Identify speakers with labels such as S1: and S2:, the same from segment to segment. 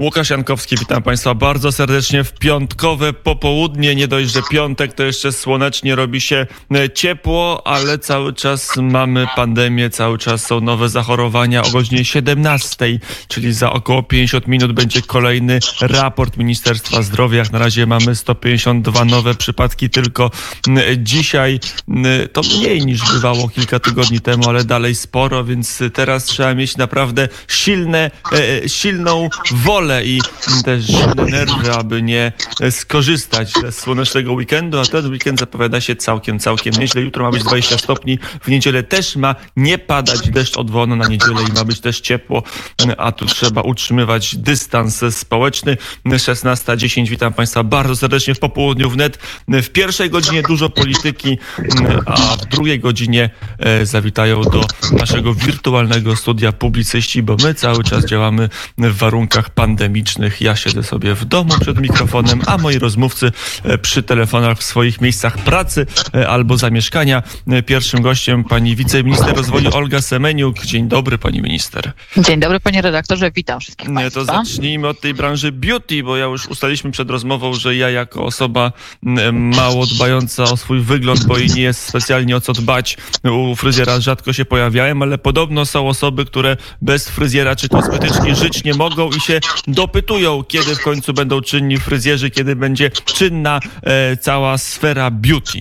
S1: Łukasz Jankowski, witam Państwa bardzo serdecznie w piątkowe popołudnie. Nie dość, że piątek, to jeszcze słonecznie robi się e, ciepło, ale cały czas mamy pandemię, cały czas są nowe zachorowania o godzinie 17, czyli za około 50 minut będzie kolejny raport Ministerstwa Zdrowia. Jak na razie mamy 152 nowe przypadki tylko dzisiaj. To mniej niż bywało kilka tygodni temu, ale dalej sporo, więc teraz trzeba mieć naprawdę silne, e, silną wolę i też nerwy, aby nie skorzystać z słonecznego weekendu, a ten weekend zapowiada się całkiem, całkiem nieźle. Jutro ma być 20 stopni, w niedzielę też ma nie padać deszcz od wolno na niedzielę i ma być też ciepło, a tu trzeba utrzymywać dystans społeczny. 16.10, witam Państwa bardzo serdecznie w popołudniu wnet. W pierwszej godzinie dużo polityki, a w drugiej godzinie e, zawitają do naszego wirtualnego studia publicyści, bo my cały czas działamy w warunkach pandemii pandemicznych. Ja siedzę sobie w domu przed mikrofonem, a moi rozmówcy e, przy telefonach w swoich miejscach pracy e, albo zamieszkania. E, pierwszym gościem pani wiceminister rozwoju Olga Semeniuk. Dzień dobry pani minister.
S2: Dzień dobry panie redaktorze, witam wszystkich
S1: Nie,
S2: państwa.
S1: To zacznijmy od tej branży beauty, bo ja już ustaliliśmy przed rozmową, że ja jako osoba mało dbająca o swój wygląd, bo i nie jest specjalnie o co dbać, u fryzjera rzadko się pojawiałem, ale podobno są osoby, które bez fryzjera czy kosmetyczki żyć nie mogą i się dopytują, kiedy w końcu będą czynni fryzjerzy, kiedy będzie czynna e, cała sfera beauty.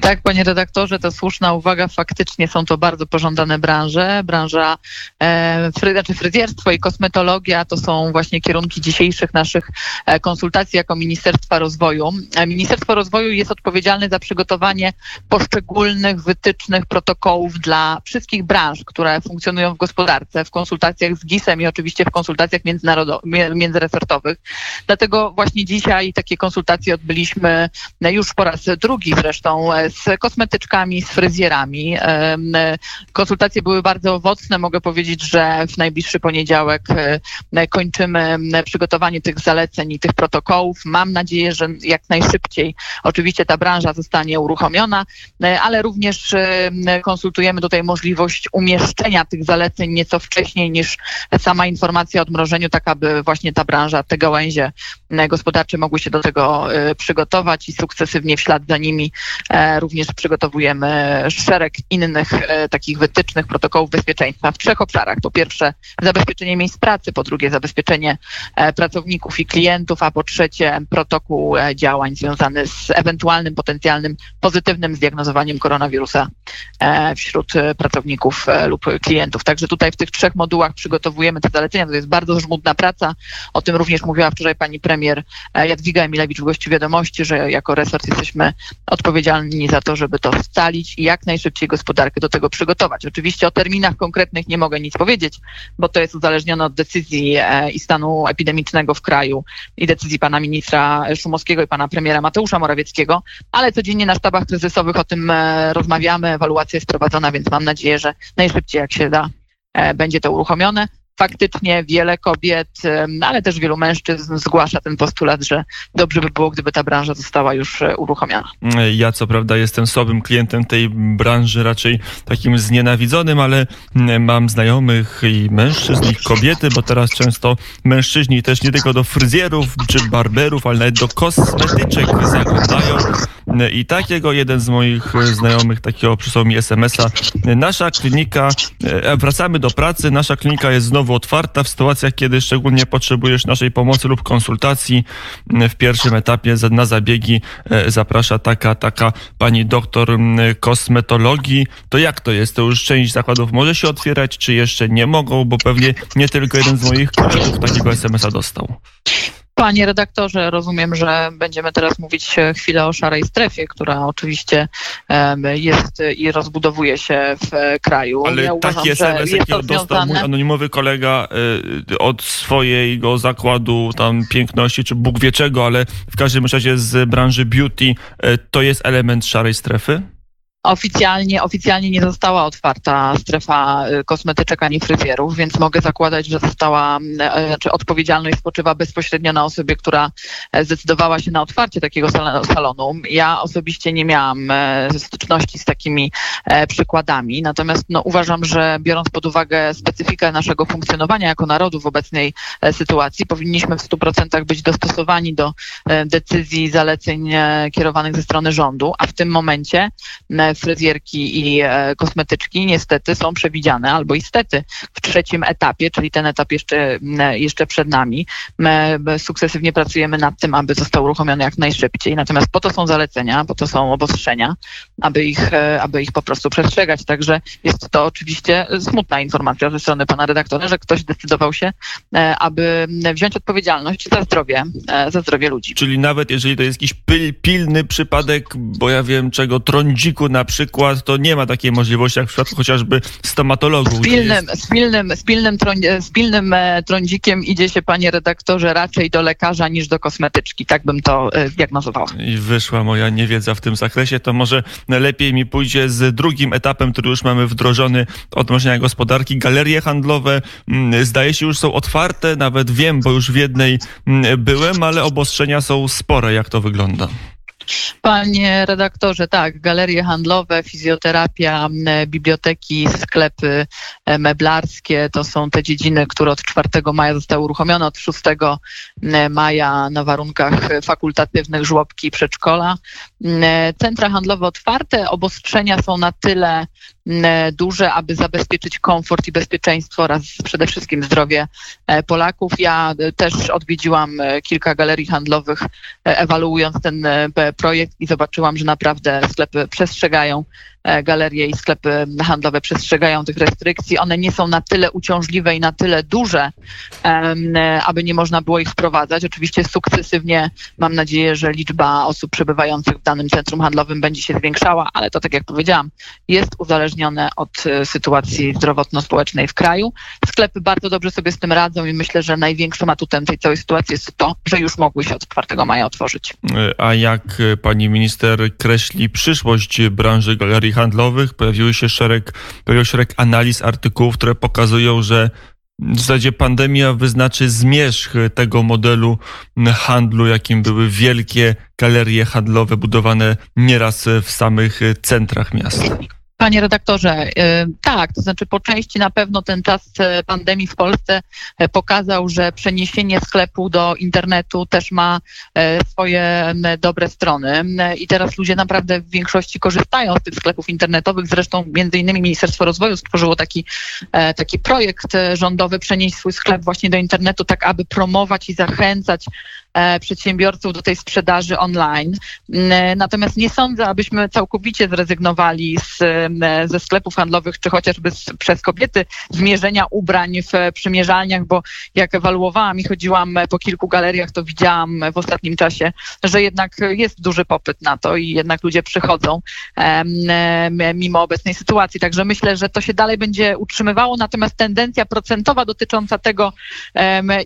S2: Tak, panie redaktorze, to słuszna uwaga. Faktycznie są to bardzo pożądane branże. Branża e, fry, znaczy fryzjerstwo i kosmetologia to są właśnie kierunki dzisiejszych naszych e, konsultacji jako Ministerstwa Rozwoju. E, Ministerstwo Rozwoju jest odpowiedzialne za przygotowanie poszczególnych wytycznych, protokołów dla wszystkich branż, które funkcjonują w gospodarce, w konsultacjach z GIS-em i oczywiście w konsultacjach międzynarodowych, międzyresortowych. Dlatego właśnie dzisiaj takie konsultacje odbyliśmy już po raz drugi zresztą e, z kosmetyczkami, z fryzjerami. Konsultacje były bardzo owocne. Mogę powiedzieć, że w najbliższy poniedziałek e, kończymy przygotowanie tych zaleceń i tych protokołów. Mam nadzieję, że jak najszybciej oczywiście ta branża zostanie uruchomiona, e, ale również konsultujemy tutaj możliwość umieszczenia tych zaleceń nieco wcześniej niż sama informacja o odmrożeniu, tak aby właśnie ta branża, te gałęzie gospodarcze mogły się do tego przygotować i sukcesywnie w ślad za nimi również przygotowujemy szereg innych e, takich wytycznych protokołów bezpieczeństwa w trzech obszarach. Po pierwsze zabezpieczenie miejsc pracy, po drugie zabezpieczenie e, pracowników i klientów, a po trzecie protokół e, działań związany z ewentualnym potencjalnym pozytywnym zdiagnozowaniem koronawirusa wśród pracowników lub klientów. Także tutaj w tych trzech modułach przygotowujemy te zalecenia. To jest bardzo żmudna praca. O tym również mówiła wczoraj pani premier Jadwiga Emilewicz w gościu wiadomości, że jako resort jesteśmy odpowiedzialni za to, żeby to scalić i jak najszybciej gospodarkę do tego przygotować. Oczywiście o terminach konkretnych nie mogę nic powiedzieć, bo to jest uzależnione od decyzji e, i stanu epidemicznego w kraju i decyzji pana ministra Szumowskiego i pana premiera Mateusza Morawieckiego, ale codziennie na sztabach kryzysowych o tym e, rozmawiamy, ewaluacja jest prowadzona, więc mam nadzieję, że najszybciej jak się da e, będzie to uruchomione faktycznie wiele kobiet, ale też wielu mężczyzn zgłasza ten postulat, że dobrze by było, gdyby ta branża została już e, uruchomiona.
S1: Ja co prawda jestem słabym klientem tej branży, raczej takim znienawidzonym, ale mam znajomych i mężczyzn, i kobiety, bo teraz często mężczyźni też nie tylko do fryzjerów czy barberów, ale nawet do kosmetyczek zaglądają. I takiego jeden z moich znajomych takiego przysłał mi SMS-a. Nasza klinika, e, wracamy do pracy, nasza klinika jest znowu otwarta w sytuacjach, kiedy szczególnie potrzebujesz naszej pomocy lub konsultacji. W pierwszym etapie na zabiegi e, zaprasza taka, taka pani doktor kosmetologii. To jak to jest? To już część zakładów może się otwierać, czy jeszcze nie mogą, bo pewnie nie tylko jeden z moich kolegów takiego SMS-a dostał.
S2: Panie redaktorze, rozumiem, że będziemy teraz mówić chwilę o szarej strefie, która oczywiście jest i rozbudowuje się w kraju.
S1: Ale ja uważam, taki SMS, jaki dostał mój anonimowy kolega od swojego zakładu tam piękności, czy Bóg wie czego, ale w każdym razie z branży beauty, to jest element szarej strefy?
S2: Oficjalnie, oficjalnie nie została otwarta strefa y, kosmetyczek ani fryzjerów, więc mogę zakładać, że została, e, znaczy odpowiedzialność spoczywa bezpośrednio na osobie, która e, zdecydowała się na otwarcie takiego salonu. Ja osobiście nie miałam e, styczności z takimi przykładami, natomiast no, uważam, że biorąc pod uwagę specyfikę naszego funkcjonowania jako narodu w obecnej sytuacji, powinniśmy w 100% być dostosowani do decyzji, zaleceń kierowanych ze strony rządu, a w tym momencie fryzjerki i e, kosmetyczki niestety są przewidziane, albo istety w trzecim etapie, czyli ten etap jeszcze, jeszcze przed nami. My sukcesywnie pracujemy nad tym, aby został uruchomiony jak najszybciej. Natomiast po to są zalecenia, po to są obostrzenia, aby ich, e, aby ich po prostu przestrzegać. Także jest to oczywiście smutna informacja ze strony pana redaktora, że ktoś zdecydował się, e, aby wziąć odpowiedzialność za zdrowie, za zdrowie ludzi.
S1: Czyli nawet jeżeli to jest jakiś pilny przypadek, bo ja wiem czego, trądziku na przykład, to nie ma takiej możliwości jak w przypadku chociażby stomatologów.
S2: Z pilnym, jest... z pilnym, z pilnym, z pilnym e, trądzikiem idzie się, panie redaktorze, raczej do lekarza niż do kosmetyczki. Tak bym to e, diagnozowała.
S1: I wyszła moja niewiedza w tym zakresie. To może lepiej mi pójdzie z drugim etapem, który już mamy wdrożony odmrożenia gospodarki. Galerie handlowe mm, zdaje się już są otwarte, nawet wiem, bo już w jednej mm, byłem, ale obostrzenia są spore. Jak to wygląda?
S2: Panie redaktorze, tak, galerie handlowe, fizjoterapia, biblioteki, sklepy e, meblarskie to są te dziedziny, które od 4 maja zostały uruchomione, od 6 maja na warunkach fakultatywnych żłobki i przedszkola. Centra handlowe otwarte, obostrzenia są na tyle duże, aby zabezpieczyć komfort i bezpieczeństwo oraz przede wszystkim zdrowie e, Polaków. Ja e, też odwiedziłam kilka galerii handlowych, ewaluując ten projekt i zobaczyłam, że naprawdę sklepy przestrzegają galerie i sklepy handlowe przestrzegają tych restrykcji. One nie są na tyle uciążliwe i na tyle duże, aby nie można było ich wprowadzać. Oczywiście sukcesywnie mam nadzieję, że liczba osób przebywających w danym centrum handlowym będzie się zwiększała, ale to tak jak powiedziałam, jest uzależnione od e, sytuacji zdrowotno-społecznej w kraju. Sklepy bardzo dobrze sobie z tym radzą i myślę, że największym atutem tej całej sytuacji jest to, że już mogły się od 4 maja otworzyć.
S1: E, a jak pani minister kreśli przyszłość branży galerii handlowych pojawiły się szereg, pojawił szereg analiz, artykułów, które pokazują, że w zasadzie pandemia wyznaczy zmierzch tego modelu handlu, jakim były wielkie galerie handlowe budowane nieraz w samych centrach miasta.
S2: Panie redaktorze, y, tak, to znaczy po części na pewno ten czas y, pandemii w Polsce y, pokazał, że przeniesienie sklepu do internetu też ma swoje dobre strony i teraz ludzie naprawdę w większości korzystają z tych sklepów internetowych. Zresztą między innymi Ministerstwo Rozwoju stworzyło taki, taki projekt rządowy przenieść swój sklep właśnie do internetu, tak aby promować i zachęcać E, przedsiębiorców do tej sprzedaży online. Mm, natomiast nie sądzę, abyśmy całkowicie zrezygnowali z, mm, ze sklepów handlowych, czy chociażby z, przez kobiety zmierzenia ubrań w przymierzalniach, bo jak ewaluowałam i chodziłam po kilku galeriach, to widziałam w ostatnim czasie, że jednak jest duży popyt na to i jednak ludzie przychodzą mimo obecnej sytuacji. Także myślę, że to się dalej będzie utrzymywało, natomiast tendencja procentowa dotycząca tego,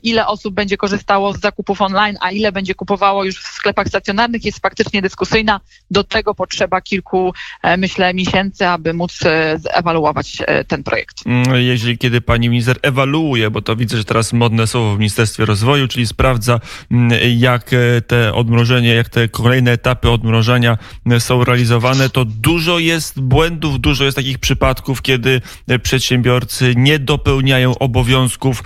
S2: ile osób będzie korzystało z zakupów online, online, a ile będzie kupowało już w sklepach stacjonarnych jest faktycznie dyskusyjna. Do tego potrzeba kilku, e, myślę, miesięcy, aby móc e, ewaluować e, ten projekt.
S1: Mm, jeśli kiedy pani minister ewaluuje, bo to widzę, że teraz modne słowo w Ministerstwie Rozwoju, czyli sprawdza, mm, jak te odmrożenie, jak te kolejne etapy odmrożenia są realizowane, to dużo jest błędów, dużo jest takich przypadków, kiedy przedsiębiorcy nie dopełniają obowiązków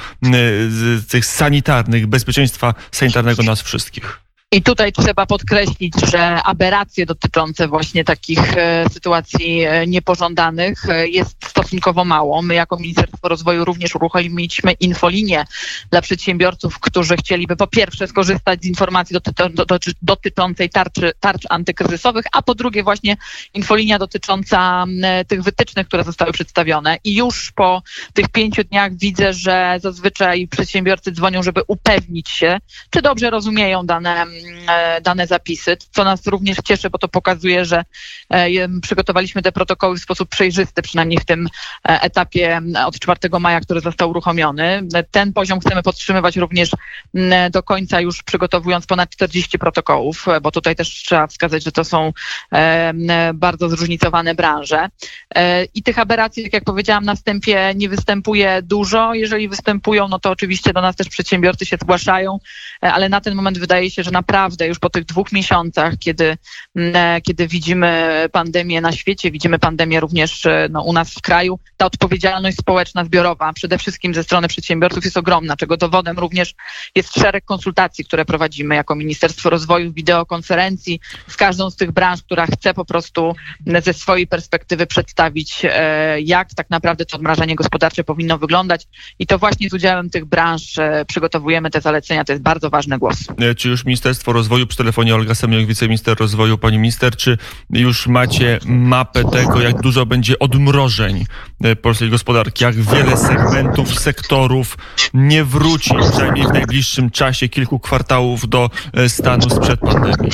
S1: tych sanitarnych, bezpieczeństwa sanitarnego nas wszystkich.
S2: I tutaj trzeba podkreślić, że aberracje dotyczące właśnie takich e, sytuacji e, niepożądanych e, jest stosunkowo mało. My jako Ministerstwo Rozwoju również uruchomiliśmy infolinię dla przedsiębiorców, którzy chcieliby po pierwsze skorzystać z informacji dotyczącej tarczy, tarcz antykryzysowych, a po drugie właśnie infolinia dotycząca tych wytycznych, które zostały przedstawione. I już po tych pięciu dniach widzę, że zazwyczaj przedsiębiorcy dzwonią, żeby upewnić się, czy dobrze rozumieją dane E, dane zapisy, co nas również cieszy, bo to pokazuje, że e, przygotowaliśmy te protokoły w sposób przejrzysty, przynajmniej w tym etapie od 4 maja, który został uruchomiony. Ten poziom chcemy podtrzymywać również do końca, już przygotowując ponad 40 protokołów, bo tutaj też trzeba wskazać, że to są bardzo zróżnicowane branże. I tych aberracji, tak jak powiedziałam na wstępie, nie występuje dużo. Jeżeli występują, no to oczywiście do nas też przedsiębiorcy się zgłaszają, ale na ten moment wydaje się, że naprawdę już po tych dwóch miesiącach, kiedy, kiedy widzimy pandemię na świecie, widzimy pandemię również no, u nas w kraju, ta odpowiedzialność społeczna, zbiorowa, przede wszystkim ze strony przedsiębiorców jest ogromna, czego dowodem również jest szereg konsultacji, które prowadzimy jako Ministerstwo Rozwoju, wideokonferencji. Z każdą z tych branż, która chce po prostu ze swojej perspektywy przedstawić, e, jak tak naprawdę to odmrażanie gospodarcze powinno wyglądać. I to właśnie z udziałem tych branż e, przygotowujemy te zalecenia, to jest bardzo ważny głos.
S1: E, czy już Ministerstwo Rozwoju, przy telefonie Olga Semeniuk, wiceminister rozwoju, pani minister, czy już macie mapę tego, jak dużo będzie odmrożeń polskiej gospodarki, jak wiele segmentów, sektorów nie wróci, przynajmniej w najbliższym czasie, kilku kwartałów do stanu sprzed pandemii?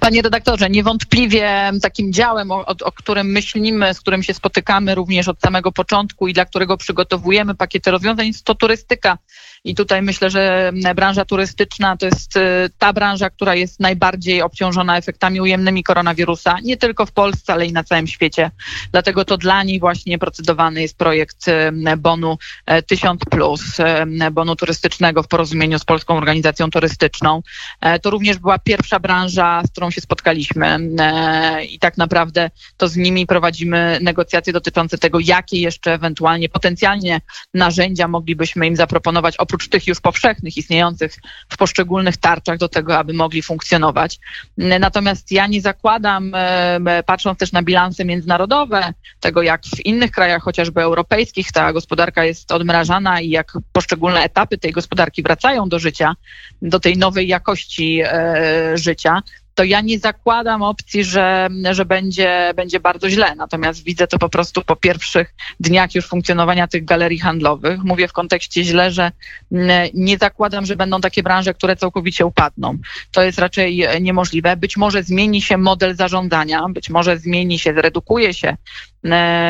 S2: Panie redaktorze, niewątpliwie takim działem, o, o, którym myślimy, z którym się spotykamy również od samego początku i dla którego przygotowujemy pakiety rozwiązań, jest to turystyka. I tutaj myślę, że branża turystyczna to jest y, ta branża, która jest najbardziej obciążona efektami ujemnymi koronawirusa, nie tylko w Polsce, ale i na całym świecie. Dlatego to dla niej właśnie procedowany jest projekt y, bonu 1000 e, plus, y, bonu turystycznego w porozumieniu z Polską Organizacją Turystyczną. E, to również była pierwsza branża, z którą się spotkaliśmy e, i tak naprawdę to z nimi prowadzimy negocjacje dotyczące tego, jakie jeszcze ewentualnie potencjalnie narzędzia moglibyśmy im zaproponować oprócz tych już powszechnych, istniejących w poszczególnych tarczach do tego, aby mogli funkcjonować. Natomiast ja nie zakładam, e, patrząc też na bilanse międzynarodowe, tego jak w innych krajach, chociażby europejskich, ta gospodarka jest odmrażana i jak poszczególne etapy tej gospodarki wracają do życia, do tej nowej jakości e, życia, to ja nie zakładam opcji, że, że będzie, będzie bardzo źle. Natomiast widzę to po prostu po pierwszych dniach już funkcjonowania tych galerii handlowych. Mówię w kontekście źle, że nie zakładam, że będą takie branże, które całkowicie upadną. To jest raczej niemożliwe. Być może zmieni się model zarządzania, być może zmieni się, zredukuje się E,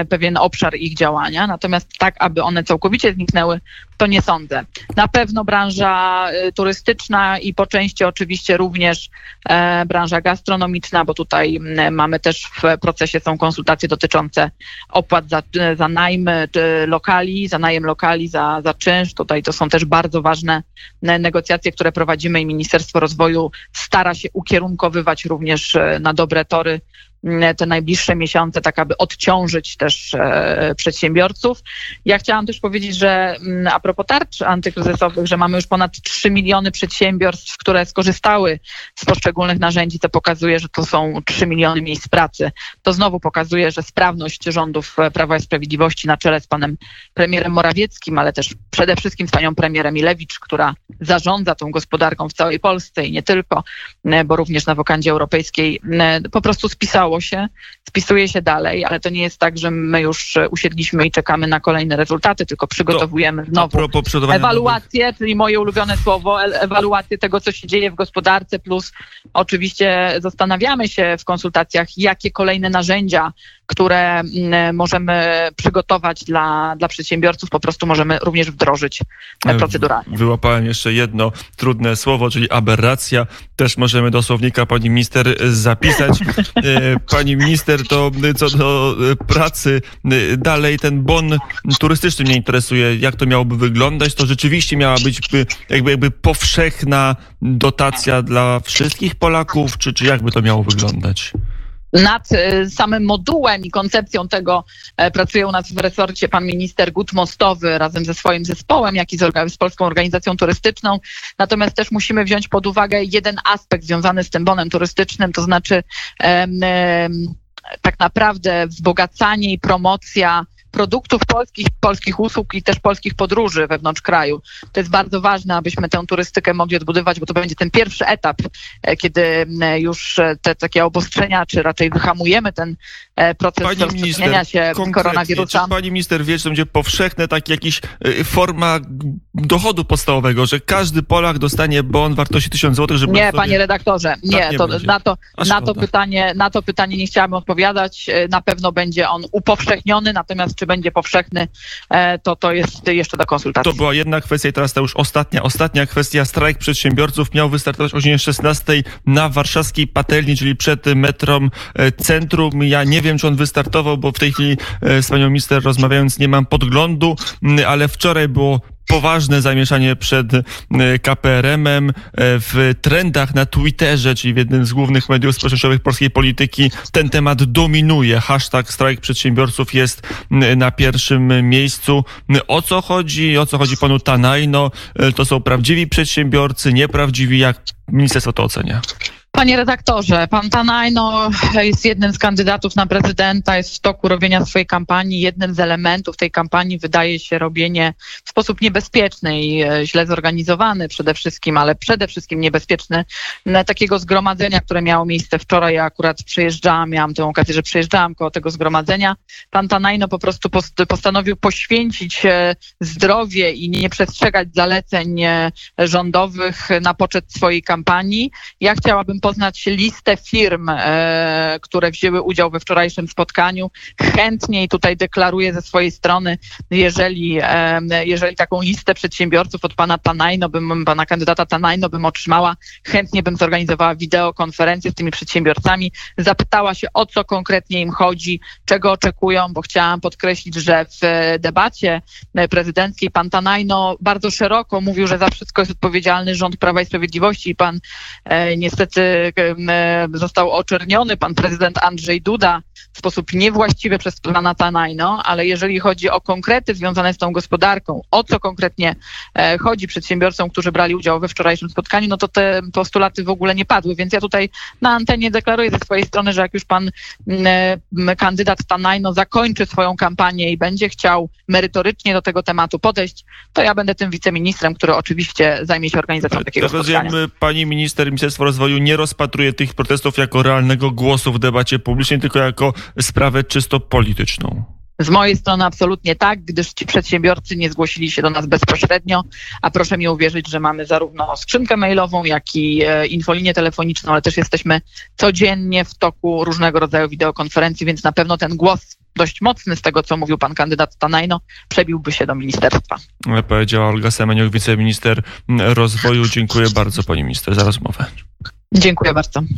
S2: pewien obszar ich działania. Natomiast tak, aby one całkowicie zniknęły, to nie sądzę. Na pewno branża e, turystyczna i po części oczywiście również e, branża gastronomiczna, bo tutaj mamy też w procesie są konsultacje dotyczące opłat za, za najm lokali, za najem lokali, za, za czynsz. Tutaj to są też bardzo ważne negocjacje, które prowadzimy i Ministerstwo Rozwoju stara się ukierunkowywać również na dobre tory te najbliższe miesiące, tak aby odciążyć też e, przedsiębiorców. Ja chciałam też powiedzieć, że mm, a propos tarcz antykryzysowych, że mamy już ponad 3 miliony przedsiębiorstw, które skorzystały z poszczególnych narzędzi, to pokazuje, że to są 3 miliony miejsc pracy. To znowu pokazuje, że sprawność rządów e, Prawa i Sprawiedliwości na czele z panem premierem Morawieckim, ale też przede wszystkim z panią premierem Ilewicz, która zarządza tą gospodarką w całej Polsce i nie tylko, e, bo również na wokandzie europejskiej po prostu spisała udało się, spisuje się dalej, ale to nie jest tak, że my już usiedliśmy i czekamy na kolejne rezultaty, tylko przygotowujemy to, znowu ewaluację, nowych... czyli moje ulubione słowo, ewaluację tego, co się dzieje w gospodarce, plus oczywiście zastanawiamy się w konsultacjach, jakie kolejne narzędzia które mm, możemy przygotować dla, dla przedsiębiorców, po prostu możemy również wdrożyć e, proceduralnie.
S1: Wyłapałem jeszcze jedno trudne słowo, czyli aberracja. Też możemy do słownika pani minister zapisać. E, pani minister, to co do pracy, dalej ten bon turystyczny mnie interesuje. Jak to miałoby wyglądać? To rzeczywiście miała być jakby, jakby powszechna dotacja dla wszystkich Polaków, czy, czy jakby to miało wyglądać?
S2: Nad e, samym modułem i koncepcją tego e, pracuje u nas w resorcie pan minister Gut Mostowy razem ze swoim zespołem, jak i z, Polską Organizacją Turystyczną. Natomiast też musimy wziąć pod uwagę jeden aspekt związany z tym bonem turystycznym, to znaczy um, um, tak naprawdę wzbogacanie i promocja produktów polskich, polskich usług i też polskich podróży wewnątrz kraju. To jest bardzo ważne, abyśmy tę turystykę mogli odbudować, bo to będzie ten pierwszy etap, e, kiedy już e, te takie obostrzenia, czy raczej wyhamujemy ten e, proces pani się koronawirusa.
S1: Czy pani minister wie, że to będzie powszechne, tak jakiś forma dochodu podstawowego, że każdy Polak dostanie bon wartości 1000 zł, żeby...
S2: Nie, panie redaktorze, nie, tak nie to, na, to, na, to pytanie, na to pytanie nie chciałabym odpowiadać. Na pewno będzie on upowszechniony, natomiast czy będzie powszechny, e, to to jest jeszcze do konsultacji.
S1: To była jedna kwestia i teraz to już ostatnia, ostatnia kwestia. Strajk przedsiębiorców miał wystartować o godzinie 16 na warszawskiej patelni, czyli przed metrom e, centrum. Ja nie wiem, czy on wystartował, bo w tej chwili e, z panią minister rozmawiając nie mam podglądu, ale wczoraj było poważne zamieszanie przed e, KPRM-em. W trendach na Twitterze, czyli w jednym z głównych mediów społecznościowych polskiej polityki, ten temat dominuje. Hashtag strajk przedsiębiorców jest na pierwszym miejscu. O co chodzi? O co chodzi panu Tanajno? To są prawdziwi przedsiębiorcy, nieprawdziwi? Jak ministerstwo to ocenia?
S2: Panie redaktorze, pan Tanajno jest jednym z kandydatów na prezydenta, jest w toku robienia swojej kampanii. Jednym z elementów tej kampanii wydaje się robienie w sposób niebezpieczny i e, źle zorganizowany przede wszystkim, ale przede wszystkim niebezpieczny takiego zgromadzenia, które miało miejsce wczoraj. Ja akurat przyjeżdżałam, miałam tę okazję, że przyjeżdżałam koło tego zgromadzenia. Pan Tanajno po prostu postanowił poświęcić e, zdrowie i nie przestrzegać zaleceń e, rządowych na poczet swojej kampanii. Ja chciałabym poznać listę firm, e, które wzięły udział we wczorajszym spotkaniu. Chętnie i tutaj deklaruję ze swojej strony, jeżeli, e, jeżeli taką listę przedsiębiorców od pana Tanajno, bym, pana kandydata Tanajno bym otrzymała, chętnie bym zorganizowała wideokonferencję z tymi przedsiębiorcami, zapytała się o co konkretnie im chodzi, czego oczekują, bo chciałam podkreślić, że w debacie prezydenckiej pan Tanajno bardzo szeroko mówił, że za wszystko jest odpowiedzialny rząd Prawa i Sprawiedliwości i pan e, niestety został oczerniony pan prezydent Andrzej Duda w sposób niewłaściwy przez pana Tanajno, ale jeżeli chodzi o konkrety związane z tą gospodarką, o co konkretnie e, chodzi przedsiębiorcom, którzy brali udział we wczorajszym spotkaniu, no to te postulaty w ogóle nie padły. Więc ja tutaj na antenie deklaruję ze swojej strony, że jak już pan kandydat Tanajno zakończy swoją kampanię i będzie chciał merytorycznie do tego tematu podejść, to ja będę tym wiceministrem, który oczywiście zajmie się organizacją takiego spotkania.
S1: Pani minister, Ministerstwo Rozwoju nie rozpatruje tych protestów jako realnego głosu w debacie publicznej, tylko jako sprawę czysto polityczną.
S2: Z mojej strony absolutnie tak, gdyż ci przedsiębiorcy nie zgłosili się do nas bezpośrednio, a proszę mi uwierzyć, że mamy zarówno skrzynkę mailową, jak i e, infolinię telefoniczną, ale też jesteśmy codziennie w toku różnego rodzaju wideokonferencji, więc na pewno ten głos dość mocny z tego, co mówił pan kandydat Stanajno, przebiłby się do ministerstwa.
S1: Powiedziała Olga Semeniuk, wiceminister rozwoju. Dziękuję bardzo pani minister za rozmowę.
S2: Dziękuję bardzo.